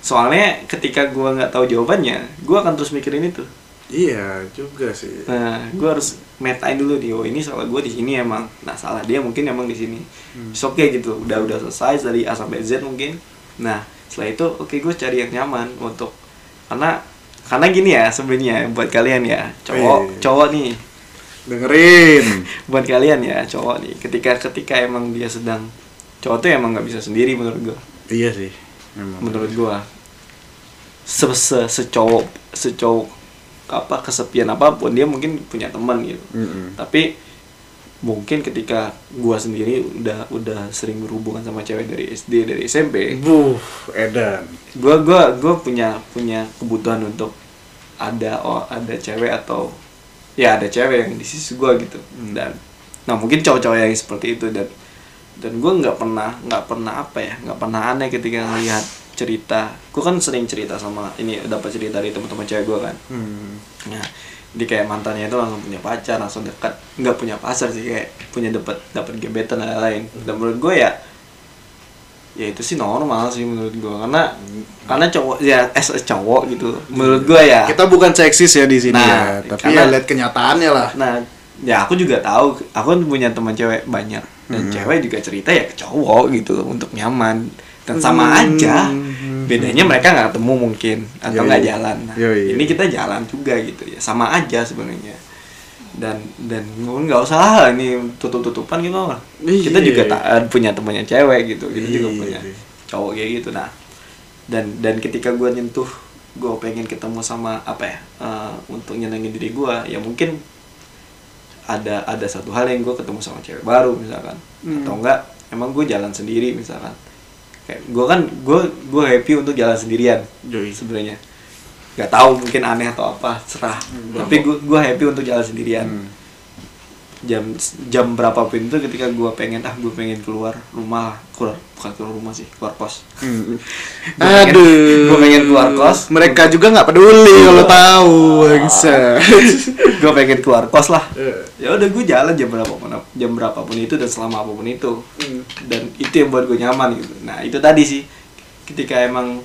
Soalnya ketika gue nggak tahu jawabannya gue akan terus mikirin itu Iya juga sih. nah gue harus metain dulu nih oh ini salah gue di sini emang nah salah dia mungkin emang di sini Hmm. It's okay gitu udah udah selesai dari A sampai Z mungkin nah setelah itu oke gue cari yang nyaman untuk karena karena gini ya sebenarnya buat kalian ya cowok Wih. cowok nih Dengerin. buat kalian ya cowok nih ketika ketika emang dia sedang cowok tuh emang nggak bisa sendiri menurut gue iya sih. Memang. menurut gua se se secowok secowok apa kesepian apa pun dia mungkin punya teman gitu Mm-mm. tapi mungkin ketika gua sendiri udah udah sering berhubungan sama cewek dari SD dari SMP Buh, Edan. gua gua gua punya punya kebutuhan untuk ada oh, ada cewek atau ya ada cewek yang di sisi gua gitu dan nah mungkin cowok-cowok yang seperti itu dan dan gua nggak pernah nggak pernah apa ya nggak pernah aneh ketika ngelihat cerita. Gua kan sering cerita sama ini dapat cerita dari teman-teman cewek gua kan. Hmm. nah di kayak mantannya itu langsung punya pacar langsung dekat. Nggak punya pacar sih kayak punya dapat dapat gebetan dan lain-lain. Dan menurut gue ya ya itu sih normal sih menurut gue karena karena cowok ya as a cowok gitu. Menurut gue ya. Kita bukan seksis ya di sini Nah, ya, tapi karena- ya lihat kenyataannya lah. nah ya aku juga tahu aku kan punya teman cewek banyak. Dan Hmm. cewek juga cerita ya ke cowok gitu untuk nyaman dan sama Hmm. aja bedanya mereka nggak ketemu mungkin atau Yoi. nggak jalan nah, Yoi. ini kita jalan juga gitu ya sama aja sebenarnya dan dan nggak usah lah ini tutup tutupan gitu lah Iya. kita juga tak punya temannya cewek gitu kita juga Iya. punya cowok kayak gitu nah dan dan ketika gue nyentuh gue pengen ketemu sama apa ya eh, untuk nyenengin diri gue ya mungkin ada ada satu hal yang gue ketemu sama cewek baru misalkan Hmm. atau enggak emang gue jalan sendiri misalkan kayak gue kan gue gue happy untuk jalan sendirian sebenarnya. Nggak tahu mungkin aneh atau apa serah. Tapi gue gue happy untuk jalan sendirian. Hmm. Jam jam berapapun itu ketika gue pengen ah gue pengen keluar rumah keluar bukan keluar rumah sih keluar kos Hmm. Gua pengen- Aduh, gua pengen keluar kos. Mereka juga nggak peduli kalau tahu, bangsa. gue pengen keluar kos lah Eh. ya udah gue jalan jam berapapun jam berapapun itu dan selama apa pun itu Hmm. dan itu yang buat gue nyaman gitu nah itu tadi sih ketika emang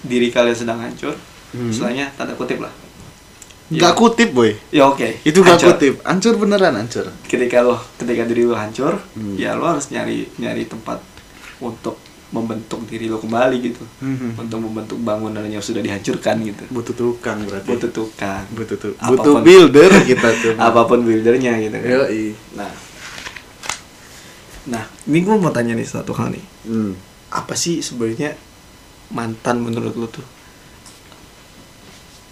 diri kalian sedang hancur Hmm. istilahnya tanda kutip lah Nggak kutip, boy. ya oke Itu nggak kutip. Hancur beneran hancur. ketika lo ketika diri lo hancur Hmm. ya lo harus nyari nyari tempat untuk membentuk diri lo kembali gitu Hmm. untuk membentuk bangunan yang sudah dihancurkan gitu Butuh tukang berarti. butuh tukang butuh tuh. Apa pun. Butuh builder kita tuh. apa pun buildernya gitu kan Yoi. nah nah ini gue mau tanya nih satu hal nih Hmm. apa sih sebenarnya mantan menurut lo tuh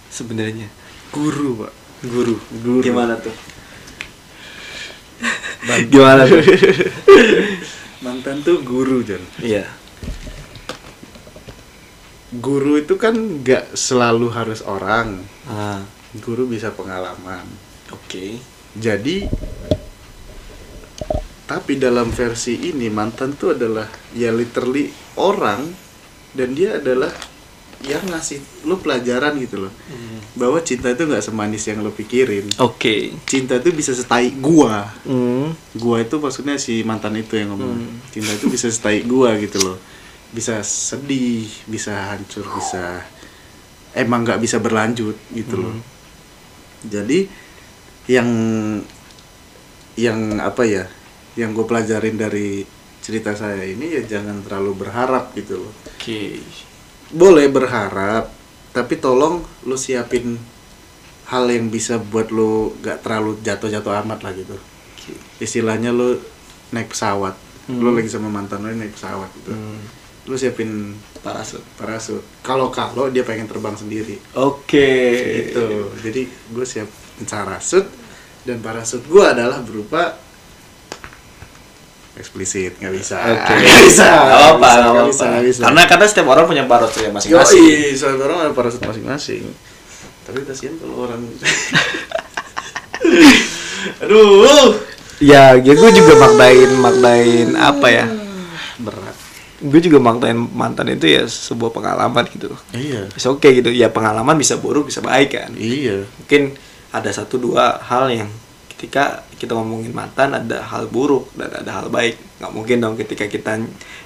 sebenarnya Guru, Pak. guru Guru. gimana tuh gimana tuh Mantan tuh guru, Jan. iya Guru itu kan nggak selalu harus orang. ah Guru bisa pengalaman. oke Jadi tapi dalam versi ini mantan tuh adalah ya literally orang dan dia adalah yang ngasih lu pelajaran gitu loh. Bahwa cinta itu nggak semanis yang lo pikirin. Oke. Cinta itu bisa setai gua. Hmm. gua itu maksudnya si mantan itu yang ngomong Hmm. cinta itu bisa setai gua gitu loh. Bisa sedih bisa hancur bisa emang nggak bisa berlanjut gitu loh. Hmm. jadi yang yang apa ya yang gue pelajarin dari cerita saya ini ya jangan terlalu berharap gitu loh. Oke boleh berharap tapi tolong lu siapin hal yang bisa buat lu gak terlalu jatuh-jatuh amat lah gitu. Istilahnya lu naik pesawat. Lu Hmm. lagi sama mantan lu naik pesawat gitu. Hmm. lu siapin parasut parasut. Kalau kalau dia pengen terbang sendiri. Oke. Gitu. Jadi gue siap parasut dan parasut gue adalah berupa eksplisit nggak bisa Oke. nggak bisa Nggak apa-apa, nggak bisa nggak bisa Karena karena setiap orang punya parasutnya masing-masing. Yoi, setiap orang ada parasut masing-masing tapi kasihan kalau orang aduh Ya, ya gue juga maknain maknain apa ya? berat Gue juga maknain mantan itu ya sebuah pengalaman gitu. iya Bisa oke gitu. Ya pengalaman bisa buruk, bisa baik kan. iya Mungkin ada satu dua hal yang ketika kita ngomongin mantan ada hal buruk dan ada hal baik. Nggak mungkin dong ketika kita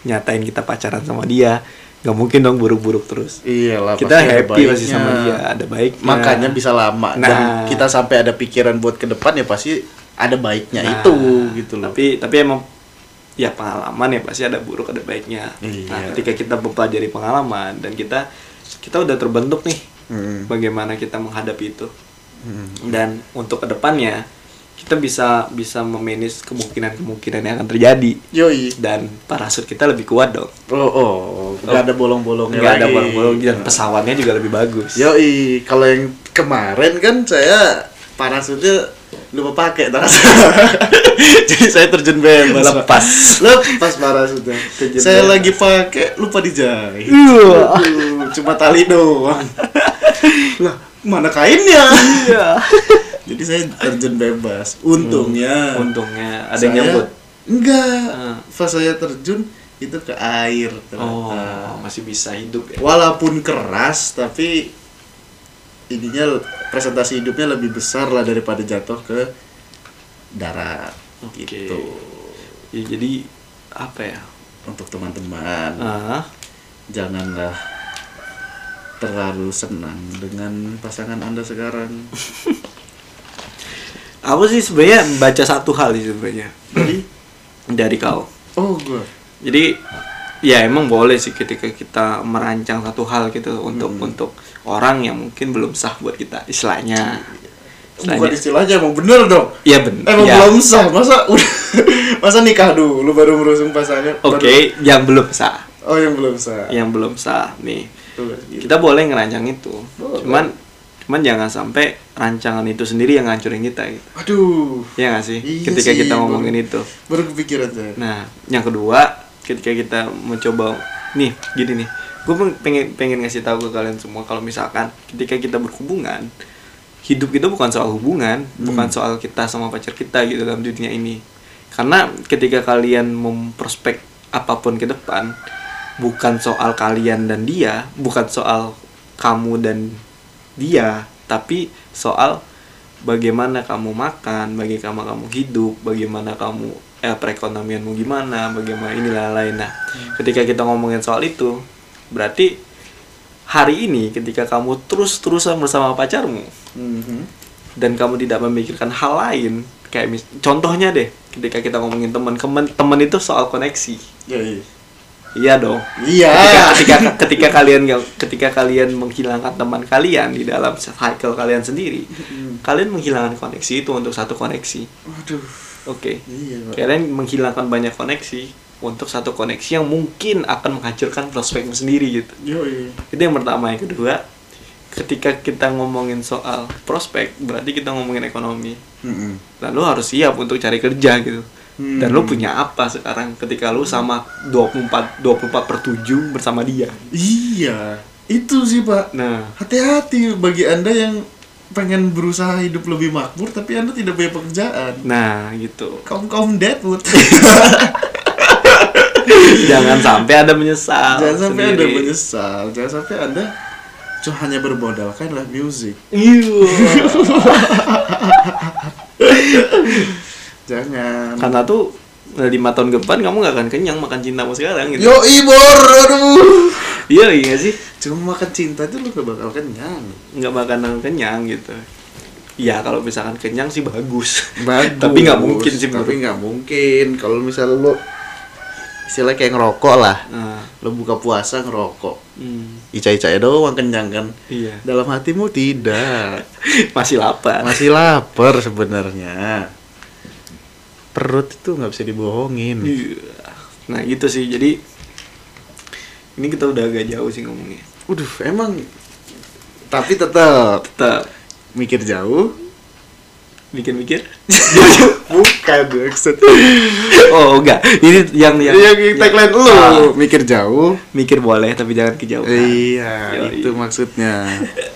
nyatain kita pacaran sama dia, nggak mungkin dong buruk-buruk terus. iyalah kita happy masih sama dia, ada baiknya. makanya bisa lama dan Nah. kita sampai ada pikiran buat ke depan ya pasti ada baiknya Nah, itu gitu loh Tapi tapi emang ya pengalaman ya pasti ada buruk ada baiknya. Iya. Nah, ketika kita mempelajari pengalaman dan kita kita udah terbentuk nih Hmm. bagaimana kita menghadapi itu. Hmm. Dan untuk ke depannya kita bisa bisa memanage kemungkinan-kemungkinan yang akan terjadi Yoi. dan parasut kita lebih kuat dong. Oh, oh, nggak ada bolong-bolongnya Nggak ada bolong-bolong dan pesawatnya juga lebih bagus. Yoi, kalau yang kemarin kan saya parasutnya lupa pakai terasa. Jadi saya terjun bebas. Lepas. Lepas parasutnya. Terjun saya bebas. lagi pakai lupa dijahit. Aduh, cuma tali doang. lah, mana kainnya? Iya. Jadi saya terjun bebas. Untungnya. Untungnya ada yang nyambut. Enggak. Ah. Pas saya terjun itu ke air Oh, ternyata. masih bisa hidup ya. walaupun keras tapi ininya presentasi hidupnya lebih besar lah daripada jatuh ke darat Oke. gitu Ya, jadi apa ya? untuk teman-teman Ah, janganlah terlalu senang dengan pasangan anda sekarang aku sih sebenarnya baca satu hal sih sebenarnya dari dari kau. oh gua Jadi ya emang boleh sih ketika kita merancang satu hal gitu untuk Hmm. untuk orang yang mungkin belum sah buat kita istilahnya. bukan istilahnya emang bener dong Iya benar. emang belum sah masa udah masa nikah dulu baru merusung pasangan Oke, yang belum sah. baru- oh yang belum sah Yang belum sah nih. Tuh, gitu. Kita boleh ngerancang itu. Boleh. Cuman cuman jangan sampai rancangan itu sendiri yang ngancurin kita gitu. aduh Ya nggak sih? Iya ketika sih, kita baru- ngomongin itu. baru kepikiran saya Nah, yang kedua, ketika kita mencoba nih, gini nih. Gue pengen pengen ngasih tahu ke kalian semua kalau misalkan ketika kita berhubungan, hidup itu bukan soal hubungan, bukan soal kita sama pacar kita gitu dalam dunia ini. Karena ketika kalian memprospek apa pun ke depan, bukan soal kalian dan dia, bukan soal kamu dan dia, tapi soal bagaimana kamu makan, bagaimana kamu hidup, bagaimana kamu eh, perekonomianmu gimana, bagaimana inilah lain. Nah, ketika kita ngomongin soal itu, berarti hari ini ketika kamu terus-terusan bersama pacarmu Mhm. dan kamu tidak memikirkan hal lain, kayak mis- contohnya deh, ketika kita ngomongin teman, teman teman itu soal koneksi. ya iya Iya dong. iya Ketika, ketika ketika kalian ketika kalian menghilangkan teman kalian di dalam cycle kalian sendiri, kalian menghilangkan koneksi itu untuk satu koneksi. waduh Oke. iya Pak. Kalian menghilangkan banyak koneksi untuk satu koneksi yang mungkin akan menghancurkan prospekmu sendiri gitu. Yoi. Itu yang pertama, yang kedua, ketika kita ngomongin soal prospek, berarti kita ngomongin ekonomi. Mhm. Dan lu harus siap untuk cari kerja gitu. Dan lu Hmm. punya apa sekarang ketika lu sama 24 24 per 7 bersama dia. iya itu sih pak Nah, hati-hati bagi anda yang pengen berusaha hidup lebih makmur tapi anda tidak punya pekerjaan nah gitu. kaum kaum deadwood Jangan sampai ada menyesal. jangan sampai anda sendiri. menyesal jangan sampai anda cuma hanya bermodalkan lah musik Iya. jangan Karena tuh eh, lima tahun ke depan kamu gak akan kenyang makan cintamu sekarang gitu. yo ibor aduh Iya iya sih. cuma makan cinta itu lu gak bakal kenyang Nggak bakalan kenyang gitu. Ya kalau misalkan kenyang sih bagus. Bagus. Tapi nggak mungkin sih tapi nggak mungkin kalau misalnya lo istilahnya kayak ngerokok lah Nah, lo buka puasa ngerokok hmm, ica-ica doang kenyang kan iya. dalam hatimu tidak Masih lapar. masih lapar sebenarnya perut itu nggak bisa dibohongin Iya. Nah gitu sih. Jadi ini kita udah agak jauh sih ngomongnya. Waduh, emang tapi tetap Tetap mikir jauh mikir-mikir. bukan maksud Oh enggak. Ini yang yang, yang tagline lu Ah, mikir jauh mikir boleh tapi jangan kejauhan. iya Yoi. itu maksudnya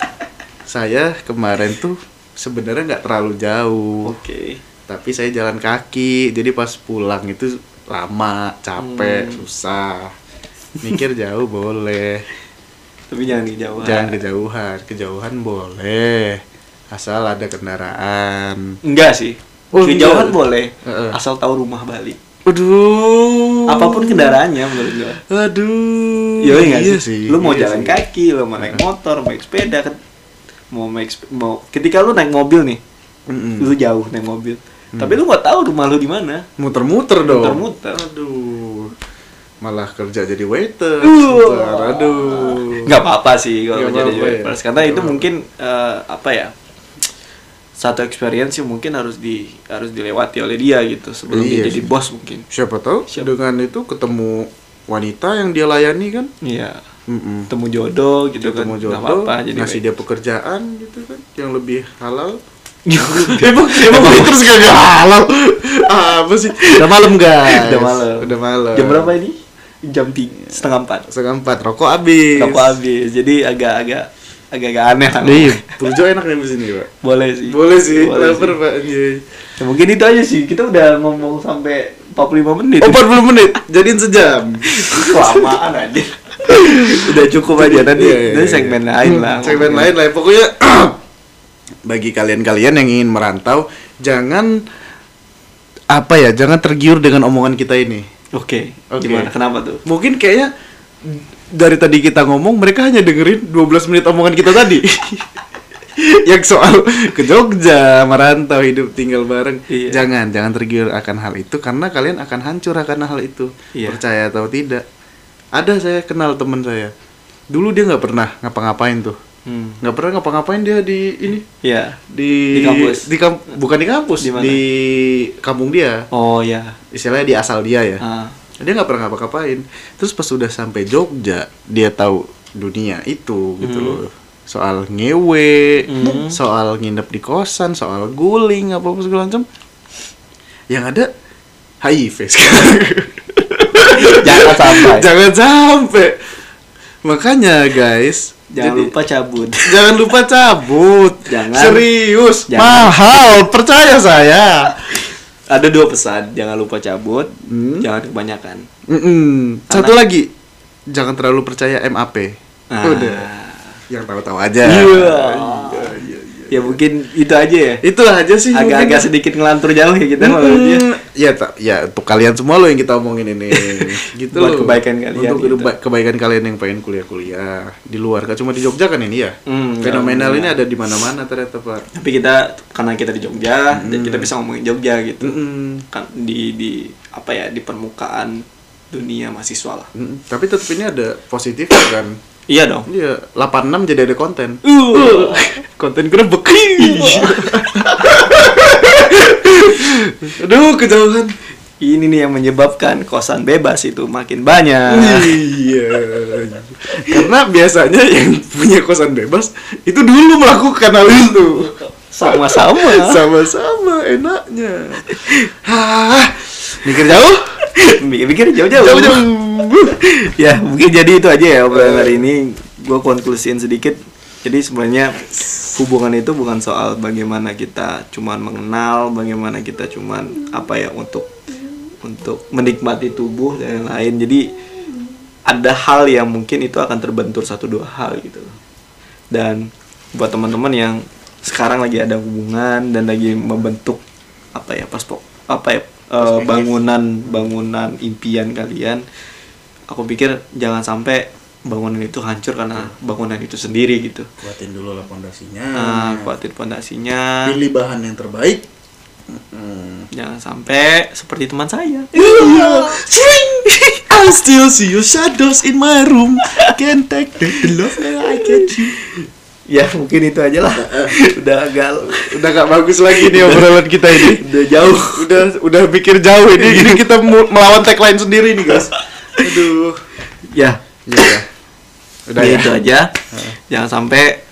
saya kemarin tuh sebenarnya nggak terlalu jauh Oke. Tapi saya jalan kaki jadi pas pulang itu lama capek Hmm. susah mikir jauh boleh Tapi jangan kejauhan. jangan kejauhan kejauhan boleh asal ada kendaraan Enggak sih. Oh, kejauhan enggak. boleh. Heeh. Asal tahu rumah balik. Aduh. Apa pun kendaraannya menurut gua. Aduh. Iya nggak iya sih? Lu mau iya jalan sih. kaki, lu mau naik motor, mau naik sepeda, mau naik mau ketika lu naik mobil nih, Mm-mm. lu jauh naik mobil. Tapi lu nggak tahu rumah lu di mana. Muter-muter dong. Muter-muter. Aduh. Malah kerja jadi waiter. Uh. Aduh. Nggak apa-apa sih kalau Nggak jadi apa-apa ya. karena itu mungkin eh, apa ya? Satu experience sih mungkin harus di harus dilewati oleh dia gitu sebelum Iya dia jadi bos mungkin. Siapa tahu Siapa- dengan itu ketemu wanita yang dia layani kan? Iya. Mm-mm. Ketemu jodoh gitu Ketemu kan. jodoh, Nggak apa-apa jadi ngasih waiter. dia pekerjaan gitu kan, yang lebih halal. Emang Emang waiters gak halal? Apa sih? Udah malam guys. Udah malam. Udah malam. Jam berapa ini? Jam tiga, setengah empat. Setengah empat. Rokok habis. Rokok habis. Jadi agak-agak agak-agak aneh lah. Nih, Purjo enak nih di sini, Pak. Boleh sih. Boleh sih, lapar. Pak. Ya, mungkin itu aja sih. Kita udah ngomong sampai 45 menit. Oh, 40 menit. Jadiin sejam. Kelamaan aja. udah cukup aja nanti, Iya, iya, nanti iya. segmen lain lah. Segmen lain lah. Pokoknya bagi kalian-kalian yang ingin merantau, jangan apa ya, jangan tergiur dengan omongan kita ini. Oke. Oke. Gimana? Kenapa tuh? Mungkin kayaknya dari tadi kita ngomong, mereka hanya dengerin 12 menit omongan kita tadi. yang soal ke Jogja, merantau, hidup tinggal bareng. Iya. Jangan, jangan tergiur akan hal itu karena kalian akan hancur akan hal itu. Iya. Percaya atau tidak. Ada saya kenal teman saya. Dulu dia nggak pernah ngapa-ngapain tuh. Hmm. nggak pernah ngapa-ngapain dia di ini Ya. di Di kampus? di kam- bukan di kampus Di mana? di kampung dia Oh ya. istilahnya di asal dia ya Ah. dia nggak pernah ngapa-ngapain terus pas udah sampai Jogja dia tahu dunia itu gitu Hmm. loh soal ngewe Hmm. soal nginep di kosan soal guling apa apa segala macam yang ada HIV sekarang Jangan sampai. jangan sampai makanya guys Jangan jadi- lupa cabut. jangan lupa cabut Jangan. serius Jangan. mahal percaya saya Ada dua pesan, jangan lupa cabut, Hmm. jangan kebanyakan. Mm-mm. satu lagi jangan terlalu percaya MAP Ah. udah yang tahu-tahu aja Iya. Ya mungkin itu aja ya. itulah aja sih Agak-agak mungkin. sedikit ngelantur jauh ya kita malah Mm, dia. ya tak ya untuk kalian semua lo yang kita omongin ini gitu Buat loh. kebaikan kalian untuk gitu. keba- kebaikan kalian yang pengen kuliah-kuliah di luar kan cuma di Jogja kan ini ya Hmm, fenomenal ini ada di mana-mana ternyata pak Tapi kita karena kita di Jogja dan kita bisa ngomongin Jogja gitu. Mm-mm. Kan di di apa ya di permukaan dunia mahasiswa lah. Mm-mm. tapi tetap ini ada positif kan Iya dong. Iya, 86 jadi ada konten. Uh. konten grebek. Aduh, kejauhan. Ini nih yang menyebabkan kosan bebas itu makin banyak. Iya. Karena biasanya yang punya kosan bebas itu dulu melakukan hal itu. Sama-sama. Sama-sama enaknya. Hah, mikir jauh? Mikir-mikir jauh-jauh. Jauh-jauh. ya mungkin jadi itu aja ya obrolan hari ini gue konklusiin sedikit jadi sebenarnya hubungan itu bukan soal bagaimana kita cuman mengenal bagaimana kita cuman apa ya untuk untuk menikmati tubuh dan lain-lain jadi ada hal yang mungkin itu akan terbentur satu dua hal gitu dan buat teman-teman yang sekarang lagi ada hubungan dan lagi membentuk apa ya paspor apa ya eh, bangunan bangunan impian kalian aku pikir jangan sampai bangunan itu hancur karena bangunan itu sendiri gitu Kuatin dulu lah pondasinya. nah kuatin pondasinya Pilih bahan yang terbaik. Hmm. jangan sampai seperti teman saya I still see your shadows in my room. Can't take the love I get you. Ya mungkin itu aja lah udah agak Udah gak bagus lagi nih obrolan kita ini. udah jauh Udah udah pikir jauh ini. Ini kita melawan tagline sendiri nih guys. Aduh. ya Ya. ya. Udah ya ya. itu aja jangan sampai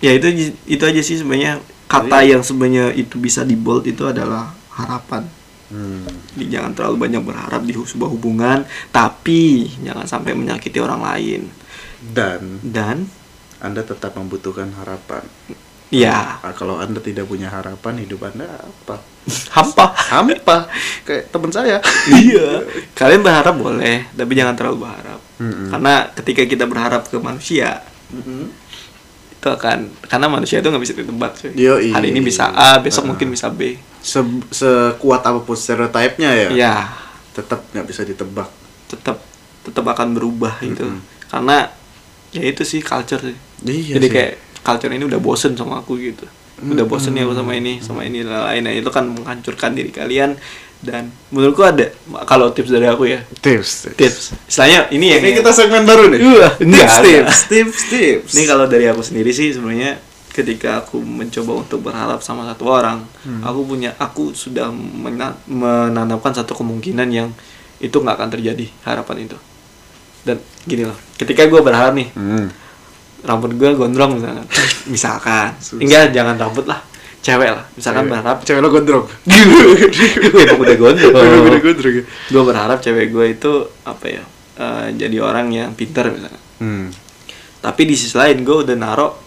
ya itu itu aja sih sebenarnya kata yang sebenarnya itu bisa di bold itu adalah harapan Hmm. Jadi jangan terlalu banyak berharap di sebuah hubungan tapi jangan sampai menyakiti orang lain Dan dan Anda tetap membutuhkan harapan. ya Ah, kalau Anda tidak punya harapan, hidup Anda apa? hampa Hampa. Kayak teman saya. iya kalian berharap boleh tapi jangan terlalu berharap Mm-mm. karena ketika kita berharap ke manusia itu akan karena manusia itu nggak bisa ditebak sih hari ini bisa A besok Ah. mungkin bisa B Se sekuat apa pun stereotipnya ya, ya tetap nggak bisa ditebak. tetap tetap akan berubah gitu Mm-mm. karena ya itu sih culture sih Iya jadi sih. kayak culture ini udah bosen sama aku gitu udah bosen ya aku sama ini sama ini lain nah itu kan menghancurkan diri kalian dan menurutku ada kalau tips dari aku ya tips. tips istilahnya ini yang Ini kita segmen baru nih. Enggak, tips, enggak. tips, tips, tips. ini kalau dari aku sendiri sih sebenarnya ketika aku mencoba untuk berharap sama satu orang aku punya aku sudah mena- menanamkan satu kemungkinan yang itu nggak akan terjadi harapan itu dan gini loh ketika gue berharap nih Hmm. Rambut gue gondrong misalkan. Misalkan. Enggak jangan rambut lah. Cewek lah. Misalkan berharap cewek lo gondrong. gue emang udah gondrong. Udah gondrong ya. gue berharap cewek gue itu apa ya eh, jadi orang yang pintar misalkan. Hmm. tapi di sisi lain gue udah naro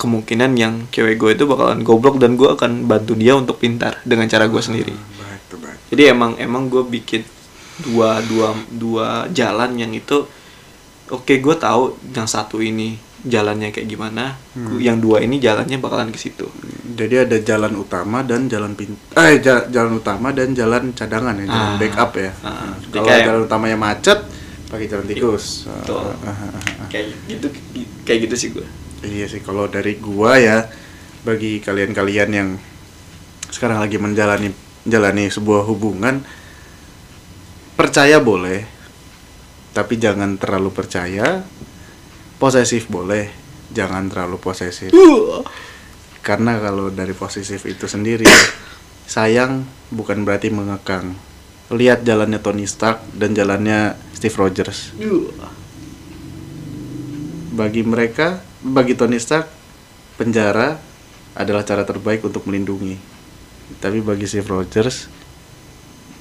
kemungkinan yang cewek gue itu bakalan goblok dan gue akan bantu dia untuk pintar dengan cara gue sendiri. Baik, tuh, baik. jadi emang emang gue bikin dua dua dua jalan yang itu oke gue tahu yang satu ini jalannya kayak gimana yang dua ini jalannya bakalan ke situ Jadi ada jalan utama dan jalan pin eh ja- jalan utama dan jalan cadangan ya, jalan Ah. backup ya. Ah. Nah, Kalau kayak- jalan utamanya macet, pakai jalan tikus. Betul. Ah, ah, ah. kayak gitu kayak gitu sih gue Iya sih kalau dari gua ya bagi kalian-kalian yang sekarang lagi menjalani menjalani sebuah hubungan percaya boleh tapi jangan terlalu percaya posesif boleh jangan terlalu posesif. Uh. karena kalau dari posesif itu sendiri sayang bukan berarti mengekang. Lihat jalannya Tony Stark dan jalannya Steve Rogers. Bagi mereka bagi Tony Stark penjara adalah cara terbaik untuk melindungi. Tapi bagi Steve Rogers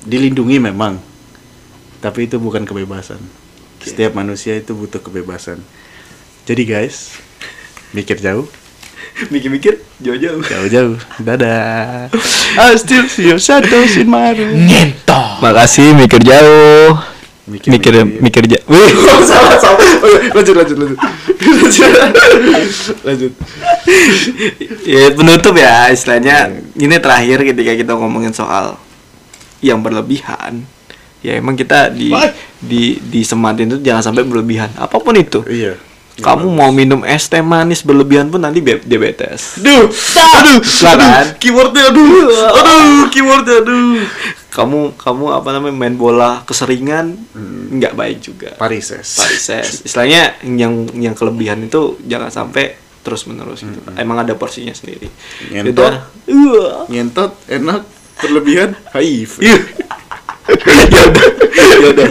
dilindungi memang. Tapi itu bukan kebebasan. Setiap manusia itu butuh kebebasan jadi guys mikir jauh Mikir-mikir jauh-jauh. jauh-jauh dadah I still see your shadows in my room Makasih mikir jauh. Mikir- Mikir mikir. mikir, jauh. Wih. salah salah iya. lanjut lanjut lanjut lanjut lanjut ya penutup ya istilahnya ini terakhir ketika kita ngomongin soal yang berlebihan ya emang kita di Wah. di disematin itu jangan sampai berlebihan apa pun itu iya kamu mau minum es teh manis berlebihan pun nanti be- diabetes aduh aduh Lah kan? keywordnya aduh aduh keywordnya aduh. Kamu kamu apa namanya main bola keseringan nggak baik juga. Parises. Parises. Istilahnya yang yang kelebihan itu jangan sampai terus menerus gitu emang ada porsinya sendiri. Ngentot. Udah. Wah. ngentot enak berlebihan HIV Yaudah.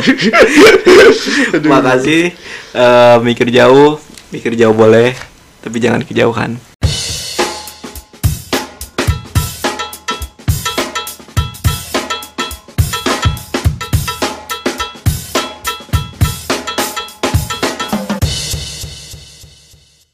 Makasih. Eh, mikir jauh, mikir jauh boleh, tapi jangan kejauhan.